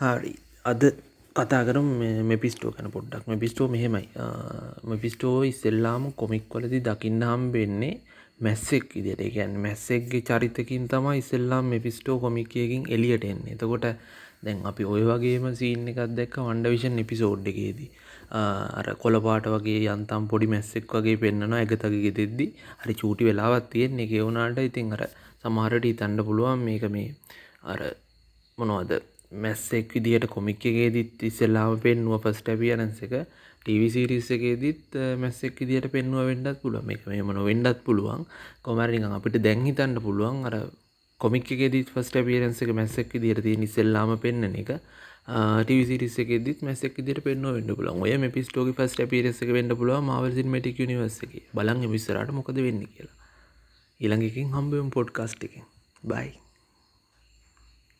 හරි අද කතා කරමු මෙපිස්ටෝ ගැන පොඩ්ඩක් මෙපිස්ටෝ මෙහෙමයි මෙපිස්ටෝ ඉස්සෙල්ලාම කොමික් වලදී දකින්න හම්බෙන්නේ මැස්සෙක් විදිහට. ඒ කියන්නේ මැස්සෙක්ගේ චරිතකින් තමයි ඉස්සෙල්ලාම මෙපිස්ටෝ කොමික් එකකින් එළියට එන්නේ. එතකොට දැන් අපි ওই වගේම සීන් එකක් දැක්ක වන්ඩර්විෂන් එපිසෝඩ් එකේදී. අර කොළපාට වගේ යන්තම් පොඩි මැස්සෙක් වගේ පෙන්වනවා ඇගතගේ ගෙතෙද්දි. හරි චූටි වෙලාවක් තියෙන්නේ. ඒ වුණාට ඉතින් අර සමහරට හිතන්න පුළුවන් මේක මේ අර මොනවද මැස්සෙක් විදිහට කොමික් එකේදීත් ඉස්සෙල්ලාම පෙන්නුව ෆස්ට් අපියරන්ස් එක. ටීවී සීරීස් එකේදීත් මැස්සෙක් විදිහට පෙන්නුව වෙන්නත් පුළුවන්. මේක මෙහෙම නොවෙන්නත් පුළුවන්. කොහමද නිකන් අපිට දැන් හිතන්න පුළුවන්. අර කොමික් එකේදීත් ෆස්ට් අපියරන්ස් එක මැස්සෙක් විදිහට තියෙන ඉස්සෙල්ලාම පෙන්නන එක. ටීවී සීරීස් එකේදීත් මැස්සෙක් විදිහට පෙන්නුව වෙන්න පුළුවන්. ඔය මෙපිස්ටෝගේ ෆස්ට් අපියරන්ස් එක වෙන්න පුළුවන් මාවල් සිනමැටික් යුනිවර්ස් එකේ. බලන්න ඉස්සරහට මොකද වෙන්නේ කියලා. ඊළඟ එකකින් හම්බෙමු පොඩ්කාස්ට් එකෙන්. බයි